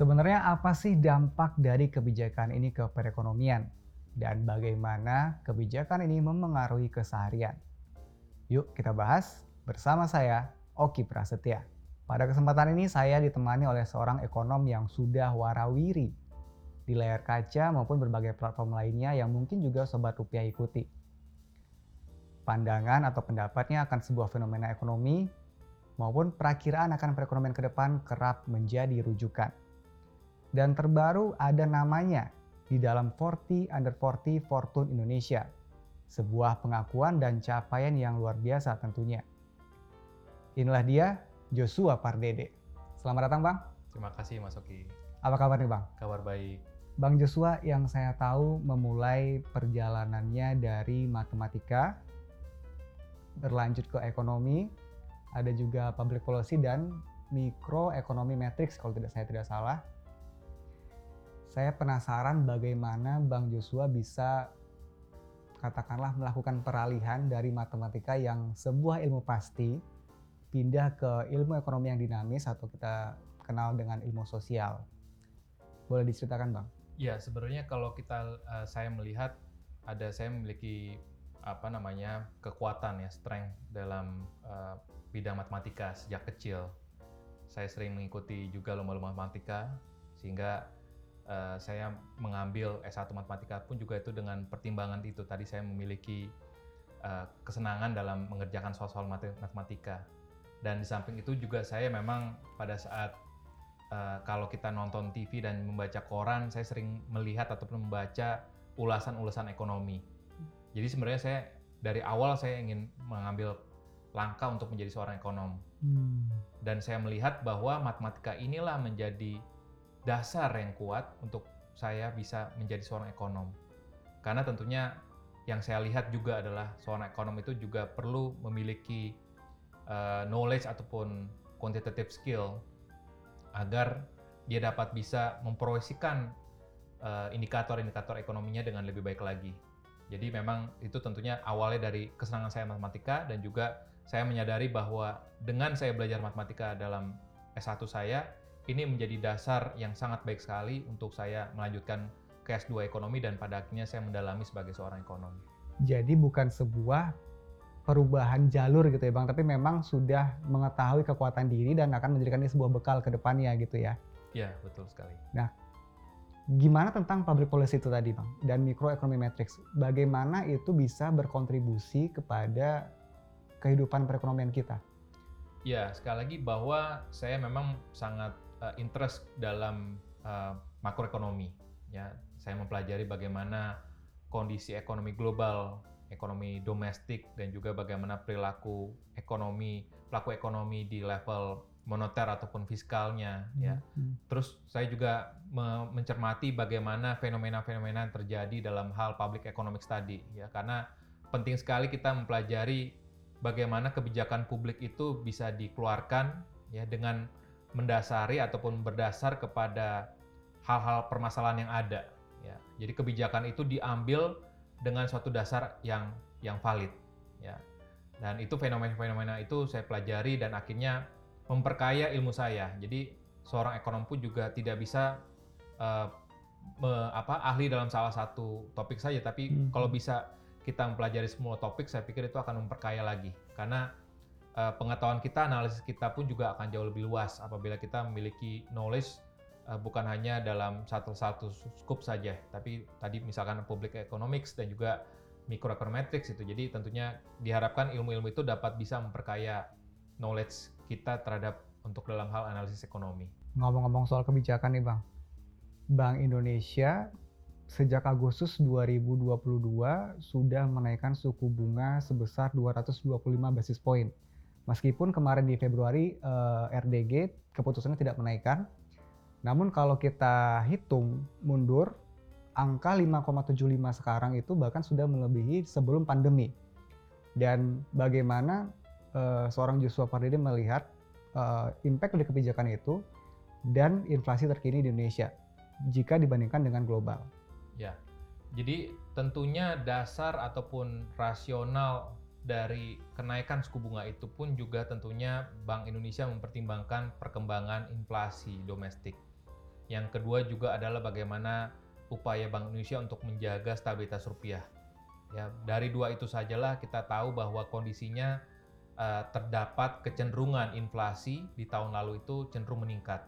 Sebenarnya apa sih dampak dari kebijakan ini ke perekonomian? Dan bagaimana kebijakan ini memengaruhi keseharian? Yuk kita bahas bersama saya, Oki Prasetya. Pada kesempatan ini saya ditemani oleh seorang ekonom yang sudah warawiri di layar kaca maupun berbagai platform lainnya yang mungkin juga Sobat Rupiah ikuti. Pandangan atau pendapatnya akan sebuah fenomena ekonomi maupun perakiraan akan perekonomian ke depan kerap menjadi rujukan. Dan terbaru ada namanya di dalam 40 Under 40 Fortune Indonesia. Sebuah pengakuan dan capaian yang luar biasa tentunya. Inilah dia Joshua Pardede. Selamat datang Bang. Terima kasih Mas Oki. Apa kabar nih Bang? Kabar baik. Bang Joshua yang saya tahu memulai perjalanannya dari matematika, berlanjut ke ekonomi, ada juga public policy dan mikroekonomi matrix kalau tidak saya tidak salah. Saya penasaran bagaimana Bang Joshua bisa katakanlah melakukan peralihan dari matematika yang sebuah ilmu pasti pindah ke ilmu ekonomi yang dinamis atau kita kenal dengan ilmu sosial. Boleh diceritakan, Bang? Ya, sebenarnya kalau kita uh, saya melihat ada saya memiliki apa namanya kekuatan ya strength dalam uh, bidang matematika sejak kecil. Saya sering mengikuti juga lomba-lomba matematika sehingga uh, saya mengambil S1 matematika pun juga itu dengan pertimbangan itu. Tadi saya memiliki uh, kesenangan dalam mengerjakan soal-soal matematika. Dan di samping itu juga saya memang pada saat uh, kalau kita nonton TV dan membaca koran, saya sering melihat ataupun membaca ulasan-ulasan ekonomi. Jadi sebenarnya saya dari awal saya ingin mengambil langkah untuk menjadi seorang ekonom. Hmm. Dan saya melihat bahwa matematika inilah menjadi dasar yang kuat untuk saya bisa menjadi seorang ekonom. Karena tentunya yang saya lihat juga adalah seorang ekonom itu juga perlu memiliki uh, knowledge ataupun quantitative skill agar dia dapat bisa memproyeksikan uh, indikator-indikator ekonominya dengan lebih baik lagi. Jadi memang itu tentunya awalnya dari kesenangan saya matematika dan juga saya menyadari bahwa dengan saya belajar matematika dalam S1 saya, ini menjadi dasar yang sangat baik sekali untuk saya melanjutkan ke S2 ekonomi dan pada akhirnya saya mendalami sebagai seorang ekonom. Jadi bukan sebuah perubahan jalur gitu ya Bang, tapi memang sudah mengetahui kekuatan diri dan akan menjadikan ini sebuah bekal ke depannya gitu ya. Iya, betul sekali. Nah, gimana tentang public policy itu tadi Bang dan microeconomy matrix? Bagaimana itu bisa berkontribusi kepada kehidupan perekonomian kita? Ya, sekali lagi bahwa saya memang sangat uh, interest dalam uh, makroekonomi. Ya, saya mempelajari bagaimana kondisi ekonomi global, ekonomi domestik, dan juga bagaimana perilaku ekonomi pelaku ekonomi di level moneter ataupun fiskalnya. Hmm. Ya, hmm. terus saya juga me mencermati bagaimana fenomena-fenomena yang terjadi dalam hal public economic study. Ya, karena penting sekali kita mempelajari bagaimana kebijakan publik itu bisa dikeluarkan ya dengan mendasari ataupun berdasar kepada hal-hal permasalahan yang ada ya. Jadi kebijakan itu diambil dengan suatu dasar yang yang valid ya. Dan itu fenomena-fenomena itu saya pelajari dan akhirnya memperkaya ilmu saya. Jadi seorang ekonom pun juga tidak bisa uh, me, apa ahli dalam salah satu topik saja, tapi hmm. kalau bisa kita mempelajari semua topik, saya pikir itu akan memperkaya lagi. Karena uh, pengetahuan kita, analisis kita pun juga akan jauh lebih luas apabila kita memiliki knowledge uh, bukan hanya dalam satu-satu scope saja, tapi tadi misalkan public economics dan juga microeconometrics itu. Jadi tentunya diharapkan ilmu-ilmu itu dapat bisa memperkaya knowledge kita terhadap untuk dalam hal analisis ekonomi. Ngomong-ngomong soal kebijakan nih Bang, Bank Indonesia sejak Agustus 2022 sudah menaikkan suku bunga sebesar 225 basis point. Meskipun kemarin di Februari eh, RDG keputusannya tidak menaikkan, namun kalau kita hitung mundur, angka 5,75 sekarang itu bahkan sudah melebihi sebelum pandemi. Dan bagaimana eh, seorang Joshua Pardede melihat eh, impact dari kebijakan itu dan inflasi terkini di Indonesia jika dibandingkan dengan global. Ya, jadi tentunya dasar ataupun rasional dari kenaikan suku bunga itu pun juga tentunya Bank Indonesia mempertimbangkan perkembangan inflasi domestik. Yang kedua juga adalah bagaimana upaya Bank Indonesia untuk menjaga stabilitas rupiah. Ya, dari dua itu sajalah kita tahu bahwa kondisinya uh, terdapat kecenderungan inflasi di tahun lalu itu cenderung meningkat.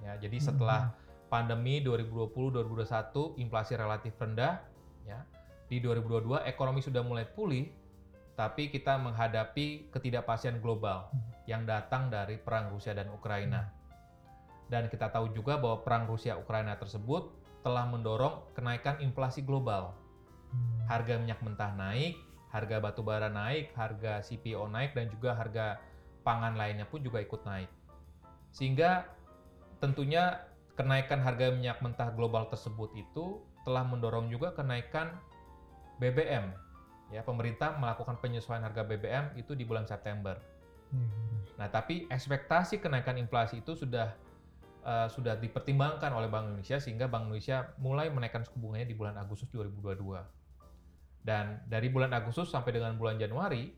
Ya, jadi setelah pandemi 2020-2021 inflasi relatif rendah, ya di 2022 ekonomi sudah mulai pulih, tapi kita menghadapi ketidakpastian global yang datang dari perang Rusia dan Ukraina. Dan kita tahu juga bahwa perang Rusia-Ukraina tersebut telah mendorong kenaikan inflasi global. Harga minyak mentah naik, harga batu bara naik, harga CPO naik, dan juga harga pangan lainnya pun juga ikut naik. Sehingga tentunya kenaikan harga minyak mentah global tersebut itu telah mendorong juga kenaikan BBM. Ya, pemerintah melakukan penyesuaian harga BBM itu di bulan September. Hmm. Nah, tapi ekspektasi kenaikan inflasi itu sudah uh, sudah dipertimbangkan oleh Bank Indonesia sehingga Bank Indonesia mulai menaikkan suku bunganya di bulan Agustus 2022. Dan dari bulan Agustus sampai dengan bulan Januari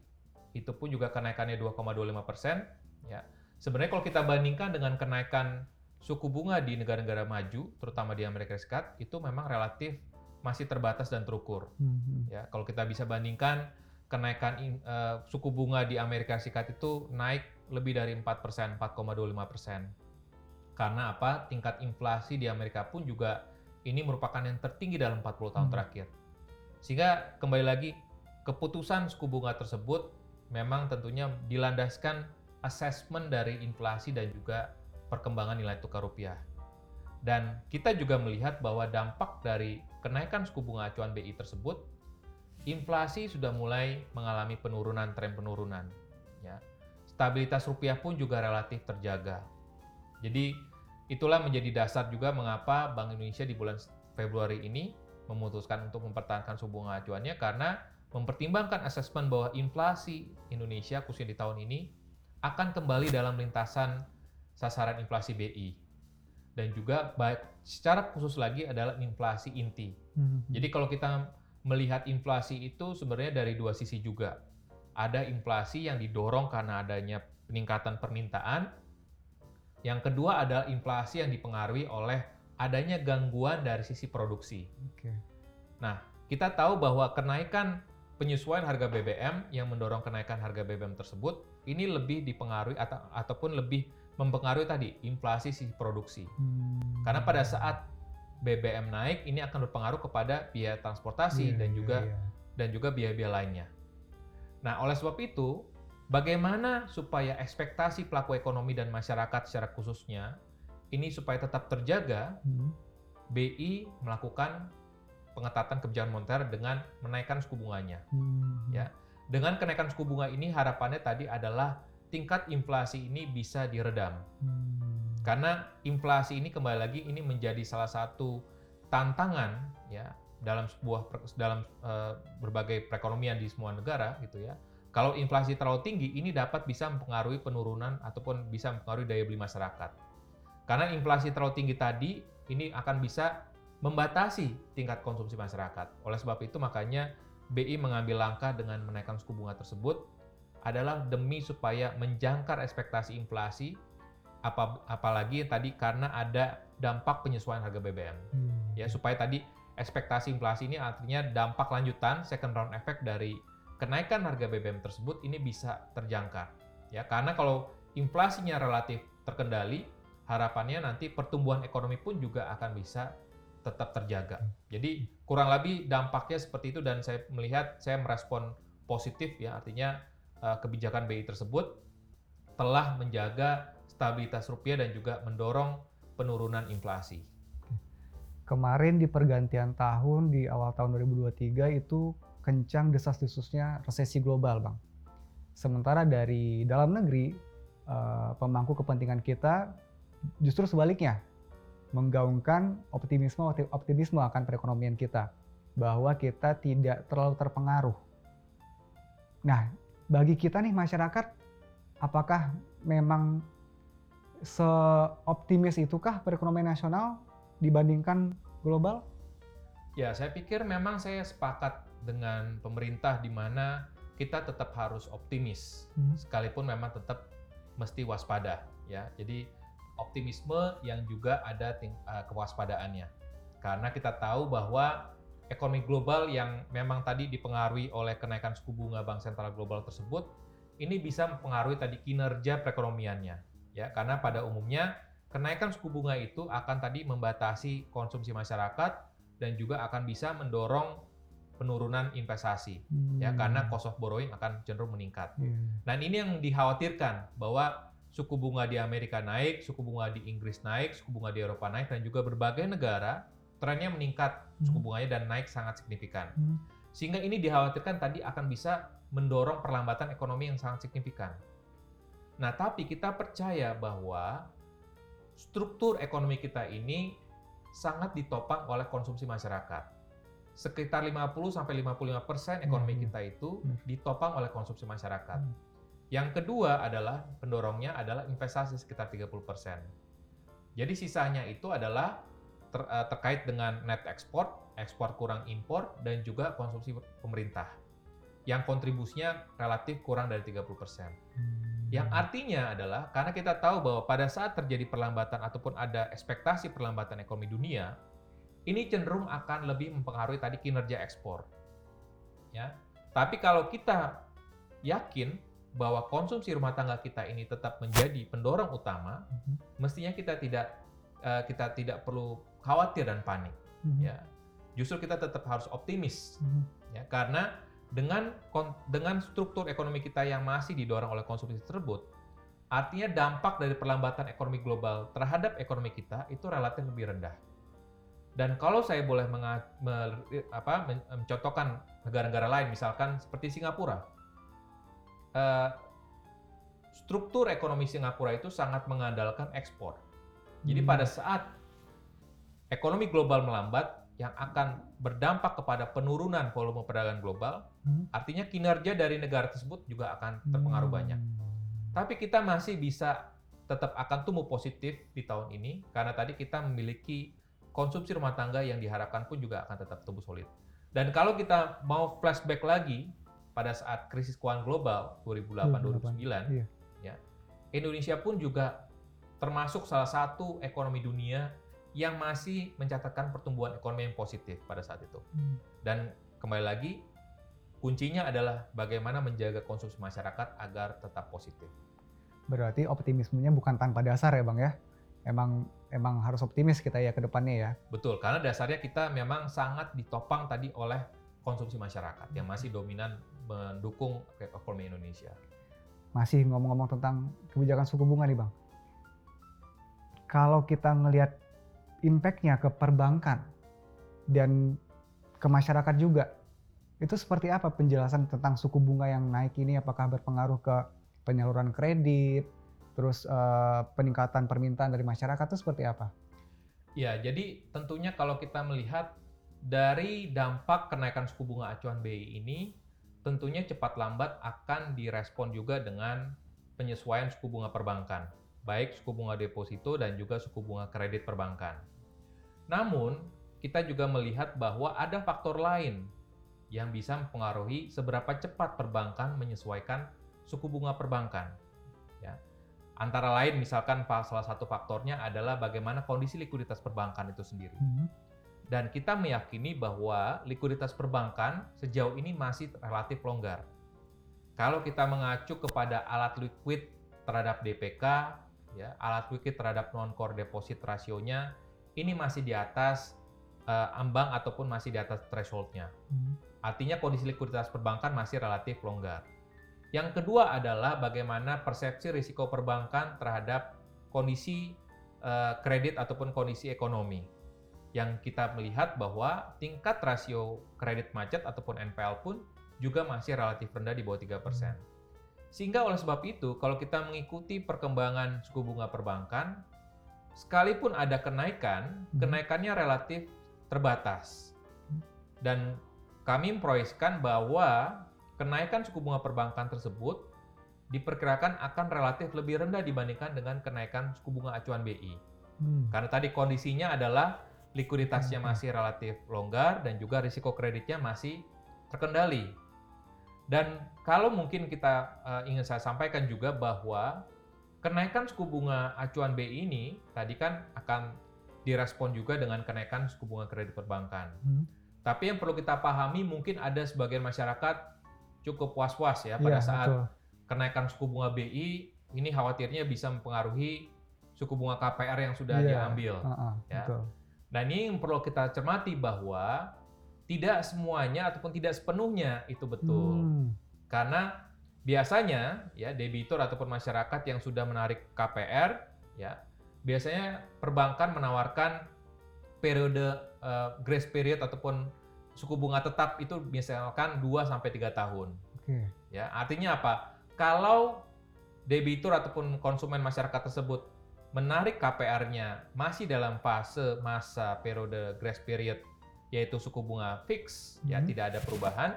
itu pun juga kenaikannya 2,25 persen. Ya, sebenarnya kalau kita bandingkan dengan kenaikan suku bunga di negara-negara maju, terutama di Amerika Serikat, itu memang relatif masih terbatas dan terukur. Hmm. Ya, kalau kita bisa bandingkan kenaikan uh, suku bunga di Amerika Serikat itu naik lebih dari 4 persen, 4,25 persen karena apa? Tingkat inflasi di Amerika pun juga ini merupakan yang tertinggi dalam 40 tahun hmm. terakhir. Sehingga kembali lagi keputusan suku bunga tersebut memang tentunya dilandaskan asesmen dari inflasi dan juga perkembangan nilai tukar rupiah. Dan kita juga melihat bahwa dampak dari kenaikan suku bunga acuan BI tersebut, inflasi sudah mulai mengalami penurunan tren penurunan. Ya. Stabilitas rupiah pun juga relatif terjaga. Jadi itulah menjadi dasar juga mengapa Bank Indonesia di bulan Februari ini memutuskan untuk mempertahankan suku bunga acuannya karena mempertimbangkan asesmen bahwa inflasi Indonesia khususnya di tahun ini akan kembali dalam lintasan sasaran inflasi BI dan juga baik secara khusus lagi adalah inflasi inti. Hmm. Jadi kalau kita melihat inflasi itu sebenarnya dari dua sisi juga. Ada inflasi yang didorong karena adanya peningkatan permintaan yang kedua adalah inflasi yang dipengaruhi oleh adanya gangguan dari sisi produksi. Okay. Nah, kita tahu bahwa kenaikan penyesuaian harga BBM yang mendorong kenaikan harga BBM tersebut ini lebih dipengaruhi atau ataupun lebih mempengaruhi tadi inflasi sisi produksi. Hmm. Karena pada saat BBM naik ini akan berpengaruh kepada biaya transportasi yeah, dan iya, juga yeah, yeah. dan juga biaya-biaya lainnya. Nah, oleh sebab itu Bagaimana supaya ekspektasi pelaku ekonomi dan masyarakat secara khususnya ini supaya tetap terjaga? Hmm. BI melakukan pengetatan kebijakan moneter dengan menaikkan suku bunganya. Hmm. Ya, dengan kenaikan suku bunga ini harapannya tadi adalah tingkat inflasi ini bisa diredam. Hmm. Karena inflasi ini kembali lagi ini menjadi salah satu tantangan ya dalam sebuah dalam uh, berbagai perekonomian di semua negara gitu ya kalau inflasi terlalu tinggi, ini dapat bisa mempengaruhi penurunan ataupun bisa mempengaruhi daya beli masyarakat. Karena inflasi terlalu tinggi tadi, ini akan bisa membatasi tingkat konsumsi masyarakat. Oleh sebab itu, makanya BI mengambil langkah dengan menaikkan suku bunga tersebut adalah demi supaya menjangkar ekspektasi inflasi, apalagi tadi karena ada dampak penyesuaian harga BBM. Hmm. Ya, supaya tadi ekspektasi inflasi ini artinya dampak lanjutan second round effect dari kenaikan harga BBM tersebut ini bisa terjangka. Ya, karena kalau inflasinya relatif terkendali, harapannya nanti pertumbuhan ekonomi pun juga akan bisa tetap terjaga. Jadi kurang lebih dampaknya seperti itu dan saya melihat saya merespon positif ya artinya eh, kebijakan BI tersebut telah menjaga stabilitas rupiah dan juga mendorong penurunan inflasi. Kemarin di pergantian tahun di awal tahun 2023 itu kencang desas-desusnya resesi global, Bang. Sementara dari dalam negeri, uh, pemangku kepentingan kita justru sebaliknya menggaungkan optimisme optimisme akan perekonomian kita bahwa kita tidak terlalu terpengaruh. Nah, bagi kita nih masyarakat, apakah memang seoptimis itukah perekonomian nasional dibandingkan global? Ya, saya pikir memang saya sepakat dengan pemerintah di mana kita tetap harus optimis hmm. sekalipun memang tetap mesti waspada ya. Jadi optimisme yang juga ada ting- uh, kewaspadaannya. Karena kita tahu bahwa ekonomi global yang memang tadi dipengaruhi oleh kenaikan suku bunga bank sentral global tersebut ini bisa mempengaruhi tadi kinerja perekonomiannya ya karena pada umumnya kenaikan suku bunga itu akan tadi membatasi konsumsi masyarakat dan juga akan bisa mendorong penurunan investasi ya Hmm. karena cost of borrowing akan cenderung meningkat. Iya. Dan ini yang dikhawatirkan bahwa suku bunga di Amerika naik, suku bunga di Inggris naik, suku bunga di Eropa naik dan juga berbagai negara trennya meningkat suku Hmm. bunganya dan naik sangat signifikan. Hmm. Sehingga ini dikhawatirkan tadi akan bisa mendorong perlambatan ekonomi yang sangat signifikan. Nah, tapi kita percaya bahwa struktur ekonomi kita ini sangat ditopang oleh konsumsi masyarakat. Sekitar 50 sampai 55 persen ekonomi Hmm, kita itu ditopang oleh konsumsi masyarakat. Hmm. Yang kedua adalah pendorongnya adalah investasi sekitar 30 persen. Jadi sisanya itu adalah ter- eh, terkait dengan net ekspor, ekspor kurang impor, dan juga konsumsi pemerintah. Yang kontribusinya relatif kurang dari 30 persen. Yang artinya adalah karena kita tahu bahwa pada saat terjadi perlambatan ataupun ada ekspektasi perlambatan ekonomi dunia, ini cenderung akan lebih mempengaruhi tadi kinerja ekspor. Ya. Tapi kalau kita yakin bahwa konsumsi rumah tangga kita ini tetap menjadi pendorong utama, Mhm. mestinya kita tidak eh, kita tidak perlu khawatir dan panik Mhm. ya. Justru kita tetap harus optimis Mhm. ya karena dengan dengan struktur ekonomi kita yang masih didorong oleh konsumsi tersebut artinya dampak dari perlambatan ekonomi global terhadap ekonomi kita itu relatif lebih rendah dan kalau saya boleh menga- me- apa, men- mencontohkan negara-negara lain misalkan seperti Singapura eh, struktur ekonomi Singapura itu sangat mengandalkan ekspor jadi Hmm. pada saat ekonomi global melambat yang akan berdampak kepada penurunan volume perdagangan global, Hmm. artinya kinerja dari negara tersebut juga akan terpengaruh Hmm. banyak. Tapi kita masih bisa tetap akan tumbuh positif di tahun ini karena tadi kita memiliki konsumsi rumah tangga yang diharapkan pun juga akan tetap tumbuh solid. Dan kalau kita mau flashback lagi pada saat krisis keuangan global 2008-2009, Iya. ya, Indonesia pun juga termasuk salah satu ekonomi dunia yang masih mencatatkan pertumbuhan ekonomi yang positif pada saat itu. Hmm. Dan kembali lagi, kuncinya adalah bagaimana menjaga konsumsi masyarakat agar tetap positif. Berarti optimismenya bukan tanpa dasar ya bang ya? Emang emang harus optimis kita ya ke depannya ya. Betul, karena dasarnya kita memang sangat ditopang tadi oleh konsumsi masyarakat yang masih dominan mendukung ekonomi Indonesia. Masih ngomong-ngomong tentang kebijakan suku bunga nih bang. Kalau kita ngelihat impact-nya ke perbankan dan ke masyarakat juga, itu seperti apa penjelasan tentang suku bunga yang naik ini? Apakah berpengaruh ke penyaluran kredit, terus eh, peningkatan permintaan dari masyarakat itu seperti apa? Ya, jadi tentunya kalau kita melihat dari dampak kenaikan suku bunga acuan BI ini, tentunya cepat lambat akan direspon juga dengan penyesuaian suku bunga perbankan, baik suku bunga deposito dan juga suku bunga kredit perbankan. Namun, kita juga melihat bahwa ada faktor lain yang bisa mempengaruhi seberapa cepat perbankan menyesuaikan suku bunga perbankan. Ya. Antara lain misalkan salah satu faktornya adalah bagaimana kondisi likuiditas perbankan itu sendiri. Hmm. Dan kita meyakini bahwa likuiditas perbankan sejauh ini masih relatif longgar. Kalau kita mengacu kepada alat liquid terhadap DPK, ya, alat liquid terhadap non-core deposit rasionya, ini masih di atas eh, ambang ataupun masih di atas thresholdnya. Hmm. Artinya kondisi likuiditas perbankan masih relatif longgar. Yang kedua adalah bagaimana persepsi risiko perbankan terhadap kondisi eh, kredit ataupun kondisi ekonomi. Yang kita melihat bahwa tingkat rasio kredit macet ataupun NPL pun juga masih relatif rendah di bawah 3%. Sehingga oleh sebab itu, kalau kita mengikuti perkembangan suku bunga perbankan, sekalipun ada kenaikan, Hmm. kenaikannya relatif terbatas. Dan kami memproyeksikan bahwa kenaikan suku bunga perbankan tersebut diperkirakan akan relatif lebih rendah dibandingkan dengan kenaikan suku bunga acuan BI. Hmm. Karena tadi kondisinya adalah likuiditasnya Hmm. masih relatif longgar dan juga risiko kreditnya masih terkendali. Dan kalau mungkin kita eh, ingin saya sampaikan juga bahwa kenaikan suku bunga acuan BI ini tadi kan akan direspon juga dengan kenaikan suku bunga kredit perbankan. Hmm. Tapi yang perlu kita pahami mungkin ada sebagian masyarakat cukup was-was ya pada Iya, saat betul. kenaikan suku bunga BI ini khawatirnya bisa mempengaruhi suku bunga KPR yang sudah Iya, diambil. Heeh, Ya. betul. Dan ini yang perlu kita cermati bahwa tidak semuanya ataupun tidak sepenuhnya itu betul. Hmm. Karena biasanya ya debitur ataupun masyarakat yang sudah menarik KPR ya biasanya perbankan menawarkan periode eh, grace period ataupun suku bunga tetap itu misalkan 2 sampai 3 tahun. Oke. Ya, artinya apa? Kalau debitur ataupun konsumen masyarakat tersebut menarik KPR-nya masih dalam fase masa periode grace period yaitu suku bunga fix ya Mhm. tidak ada perubahan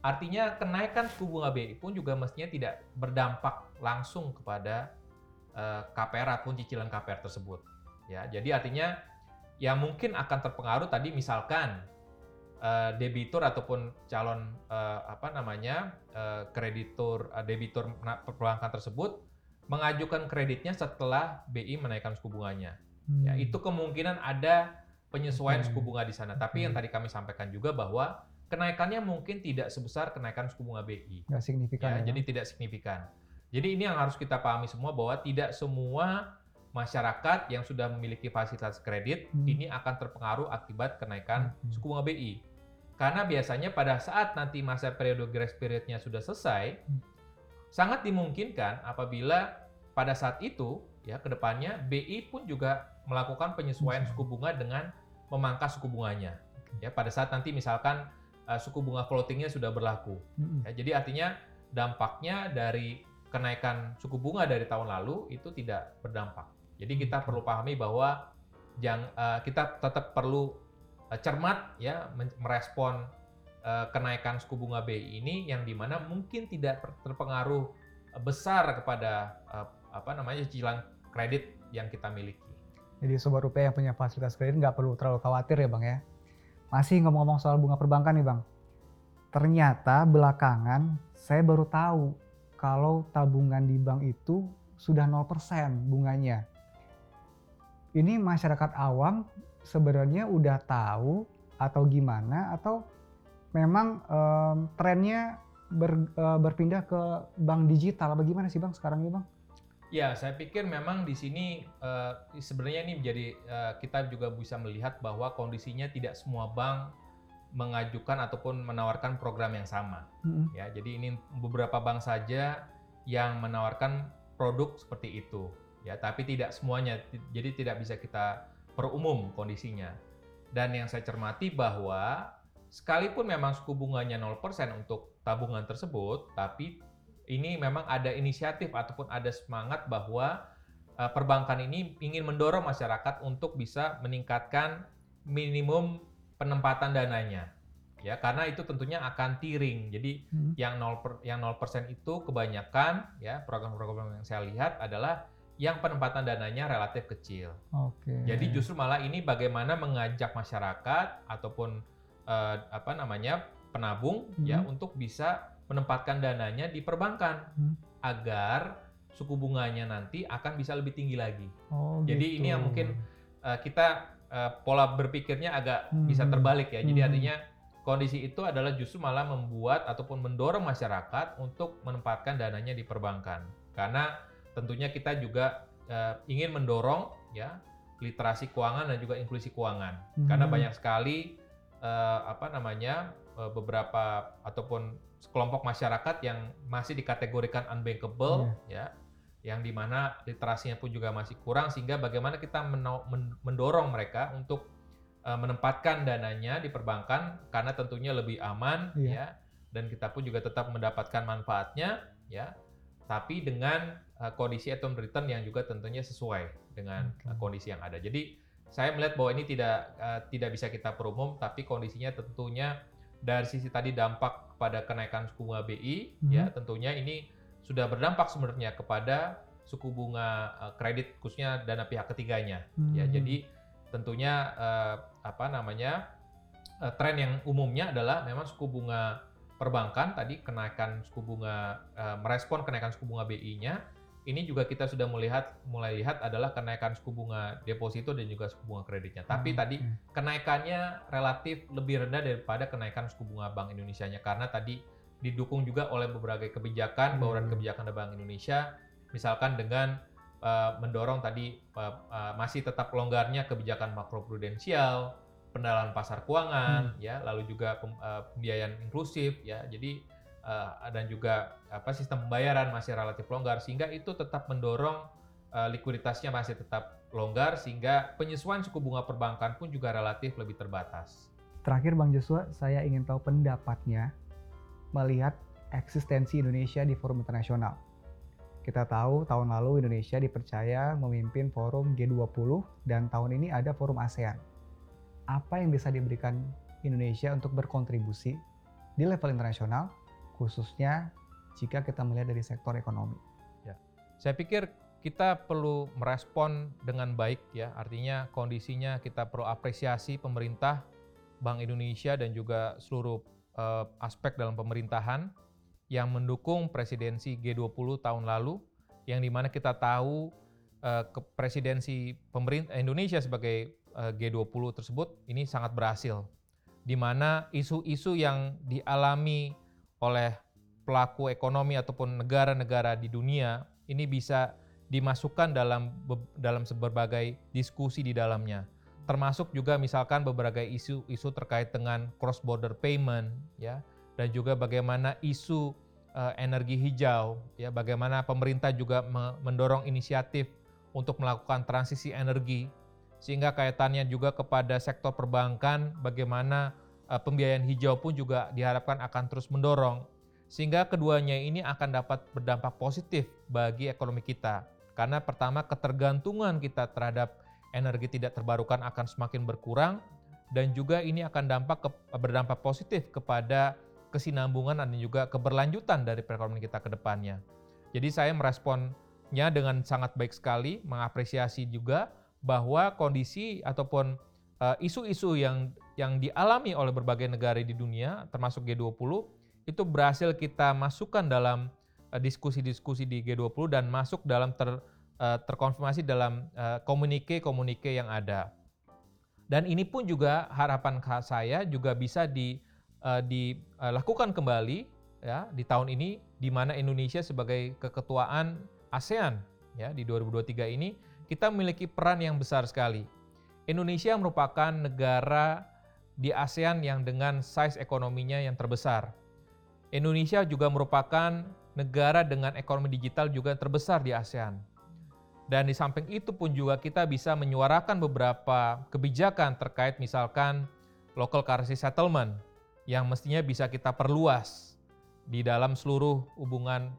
artinya kenaikan suku bunga BI pun juga mestinya tidak berdampak langsung kepada eh, KPR ataupun cicilan KPR tersebut ya jadi artinya yang mungkin akan terpengaruh tadi misalkan eh, debitur ataupun calon eh, apa namanya eh, kreditur eh, debitur perbankan tersebut mengajukan kreditnya setelah BI menaikkan suku bunganya. Ya, Hmm. itu kemungkinan ada penyesuaian suku bunga di sana. Tapi yang tadi kami sampaikan juga bahwa kenaikannya mungkin tidak sebesar kenaikan suku bunga BI. nggak signifikan Ya, ya, jadi tidak signifikan. Jadi ini yang harus kita pahami semua bahwa tidak semua masyarakat yang sudah memiliki fasilitas kredit Hmm. ini akan terpengaruh akibat kenaikan Hmm. suku bunga BI. Karena biasanya pada saat nanti masa periode grace periodnya sudah selesai, Hmm. sangat dimungkinkan apabila pada saat itu ya ke depannya BI pun juga melakukan penyesuaian Hmm. suku bunga dengan memangkas suku bunganya. Ya pada saat nanti misalkan uh, suku bunga floatingnya sudah berlaku. Mm-mm. Ya, jadi artinya dampaknya dari kenaikan suku bunga dari tahun lalu itu tidak berdampak. Jadi kita Oke. perlu pahami bahwa jang, eh, kita tetap perlu eh, cermat ya merespon kenaikan suku bunga BI ini yang di mana mungkin tidak ter- terpengaruh besar kepada apa namanya cicilan kredit yang kita miliki. Jadi sobat rupiah yang punya fasilitas kredit nggak perlu terlalu khawatir ya bang ya. Masih ngomong-ngomong soal bunga perbankan nih bang. Ternyata belakangan saya baru tahu kalau tabungan di bank itu sudah 0% bunganya. Ini masyarakat awam sebenarnya udah tahu atau gimana atau memang em, trennya ber- eh, berpindah ke bank digital bagaimana sih bang sekarang ini bang? Ya, saya pikir memang di sini eh, sebenarnya ini menjadi eh, kita juga bisa melihat bahwa kondisinya tidak semua bank mengajukan ataupun menawarkan program yang sama. Mm-mm. Ya, jadi ini beberapa bank saja yang menawarkan produk seperti itu. Ya, tapi tidak semuanya. Jadi tidak bisa kita perumum kondisinya. Dan yang saya cermati bahwa sekalipun memang suku bunganya 0% untuk tabungan tersebut, tapi ini memang ada inisiatif ataupun ada semangat bahwa eh, perbankan ini ingin mendorong masyarakat untuk bisa meningkatkan minimum penempatan dananya. Ya, karena itu tentunya akan tiring. Jadi Mm. yang 0 per, yang 0% itu kebanyakan ya program-program yang saya lihat adalah yang penempatan dananya relatif kecil. Oke. Jadi justru malah ini bagaimana mengajak masyarakat ataupun eh, apa namanya penabung ya Hmm. untuk bisa menempatkan dananya di perbankan Hmm. agar suku bunganya nanti akan bisa lebih tinggi lagi. Oh, Jadi ini yang gitu. mungkin eh, kita eh, pola berpikirnya agak Hmm. bisa terbalik ya. Jadi Hmm. artinya kondisi itu adalah justru malah membuat ataupun mendorong masyarakat untuk menempatkan dananya di perbankan. Karena tentunya kita juga eh, ingin mendorong ya literasi keuangan dan juga inklusi keuangan. Karena Hmm. banyak sekali eh, apa namanya beberapa ataupun kelompok masyarakat yang masih dikategorikan unbankable ya yang di mana literasinya pun juga masih kurang sehingga bagaimana kita mendorong mereka untuk eh, menempatkan dananya di perbankan karena tentunya lebih aman Iya. ya dan kita pun juga tetap mendapatkan manfaatnya ya tapi dengan eh, kondisi atau return yang juga tentunya sesuai dengan Oke. eh, kondisi yang ada. Jadi saya melihat bahwa ini tidak eh, tidak bisa kita perumum tapi kondisinya tentunya dari sisi tadi dampak kepada kenaikan suku bunga BI Mhm. ya tentunya ini sudah berdampak sebenarnya kepada suku bunga eh, kredit khususnya dana pihak ketiganya ya Hmm. jadi tentunya eh, apa namanya eh, tren yang umumnya adalah memang suku bunga perbankan tadi kenaikan suku bunga eh, merespon kenaikan suku bunga BI-nya ini juga kita sudah melihat mulai lihat adalah kenaikan suku bunga deposito dan juga suku bunga kreditnya. Tapi Hmm, tadi oke. kenaikannya relatif lebih rendah daripada kenaikan suku bunga Bank Indonesia-nya karena tadi didukung juga oleh beberapa kebijakan bauran Hmm. kebijakan dari Bank Indonesia misalkan dengan uh, mendorong tadi uh, uh, masih tetap longgarnya kebijakan makroprudensial, pendalaman pasar keuangan ya, lalu juga pem- uh, pembiayaan inklusif ya. Jadi uh, dan juga apa sistem pembayaran masih relatif longgar sehingga itu tetap mendorong uh, likuiditasnya masih tetap longgar sehingga penyesuaian suku bunga perbankan pun juga relatif lebih terbatas. Terakhir Bang Joshua, saya ingin tahu pendapatnya melihat eksistensi Indonesia di forum internasional. Kita tahu tahun lalu Indonesia dipercaya memimpin forum G20 dan tahun ini ada forum ASEAN. Apa yang bisa diberikan Indonesia untuk berkontribusi di level internasional, khususnya jika kita melihat dari sektor ekonomi? Saya pikir kita perlu merespon dengan baik ya, artinya kondisinya kita perlu apresiasi pemerintah, Bank Indonesia dan juga seluruh eh, aspek dalam pemerintahan yang mendukung presidensi G20 tahun lalu, yang di mana kita tahu eh, ke presidensi pemerintah Indonesia sebagai eh, G20 tersebut ini sangat berhasil, di mana isu-isu yang dialami oleh pelaku ekonomi ataupun negara-negara di dunia ini bisa dimasukkan dalam dalam berbagai diskusi di dalamnya. Termasuk juga misalkan beberapa isu-isu terkait dengan cross border payment ya dan juga bagaimana isu eh, energi hijau ya bagaimana pemerintah juga me- mendorong inisiatif untuk melakukan transisi energi sehingga kaitannya juga kepada sektor perbankan bagaimana pembiayaan hijau pun juga diharapkan akan terus mendorong sehingga keduanya ini akan dapat berdampak positif bagi ekonomi kita karena pertama ketergantungan kita terhadap energi tidak terbarukan akan semakin berkurang dan juga ini akan dampak ke- berdampak positif kepada kesinambungan dan juga keberlanjutan dari perekonomian kita ke depannya. Jadi saya meresponnya dengan sangat baik sekali, mengapresiasi juga bahwa kondisi ataupun eh, isu-isu yang yang dialami oleh berbagai negara di dunia termasuk G20 itu berhasil kita masukkan dalam eh, diskusi-diskusi di G20 dan masuk dalam ter, eh, terkonfirmasi dalam komunike-komunike yang ada. Dan ini pun juga harapan saya juga bisa di, eh, dilakukan kembali ya di tahun ini di mana Indonesia sebagai keketuaan ASEAN ya di 2023 ini kita memiliki peran yang besar sekali. Indonesia merupakan negara di ASEAN yang dengan size ekonominya yang terbesar. Indonesia juga merupakan negara dengan ekonomi digital juga terbesar di ASEAN. Dan di samping itu pun juga kita bisa menyuarakan beberapa kebijakan terkait misalkan local currency settlement yang mestinya bisa kita perluas di dalam seluruh hubungan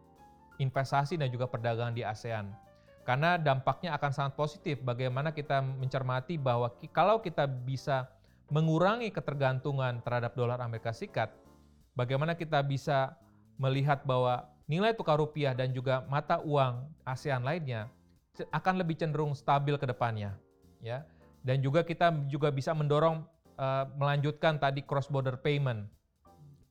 investasi dan juga perdagangan di ASEAN. Karena dampaknya akan sangat positif bagaimana kita mencermati bahwa kalau kita bisa mengurangi ketergantungan terhadap dolar Amerika Serikat, bagaimana kita bisa melihat bahwa nilai tukar rupiah dan juga mata uang ASEAN lainnya akan lebih cenderung stabil ke depannya, ya. Dan juga kita juga bisa mendorong eh, melanjutkan tadi cross border payment.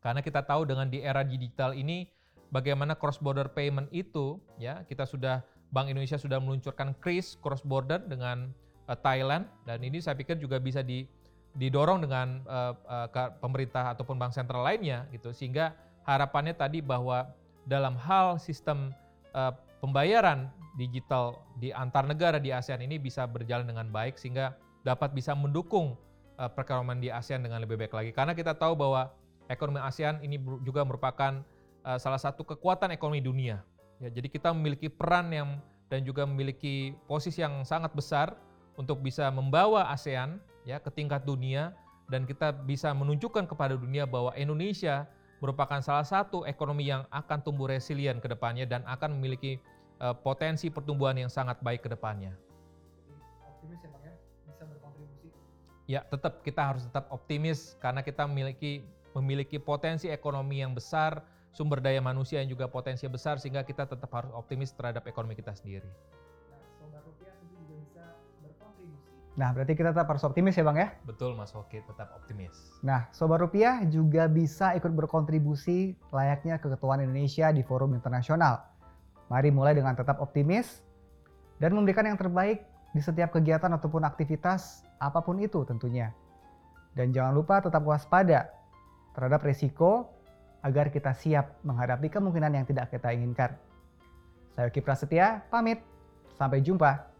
Karena kita tahu dengan di era digital ini bagaimana cross border payment itu, ya, kita sudah Bank Indonesia sudah meluncurkan KRIS cross border dengan eh, Thailand. Dan ini saya pikir juga bisa di didorong dengan eh, ke pemerintah ataupun bank sentral lainnya gitu. Sehingga harapannya tadi bahwa dalam hal sistem eh, pembayaran digital di antar negara di ASEAN ini bisa berjalan dengan baik sehingga dapat bisa mendukung eh, perekonomian di ASEAN dengan lebih baik lagi. Karena kita tahu bahwa ekonomi ASEAN ini juga merupakan eh, salah satu kekuatan ekonomi dunia ya jadi kita memiliki peran yang dan juga memiliki posisi yang sangat besar untuk bisa membawa ASEAN ya ke tingkat dunia dan kita bisa menunjukkan kepada dunia bahwa Indonesia merupakan salah satu ekonomi yang akan tumbuh resilient ke depannya dan akan memiliki eh, potensi pertumbuhan yang sangat baik ke depannya. Optimis ya Bang ya, bisa berkontribusi. Ya, tetap kita harus tetap optimis karena kita memiliki memiliki potensi ekonomi yang besar, sumber daya manusia yang juga potensi besar sehingga kita tetap harus optimis terhadap ekonomi kita sendiri. Nah, Sobat Rupiah tentu juga bisa berkontribusi. Nah, berarti kita tetap harus optimis ya Bang ya? Betul Mas Hoki, tetap optimis. Nah, Sobat Rupiah juga bisa ikut berkontribusi layaknya keketuaan Indonesia di forum internasional. Mari mulai dengan tetap optimis dan memberikan yang terbaik di setiap kegiatan ataupun aktivitas apa pun itu tentunya. Dan jangan lupa tetap waspada terhadap risiko agar kita siap menghadapi kemungkinan yang tidak kita inginkan. Saya Kipra Setia, pamit. Sampai jumpa.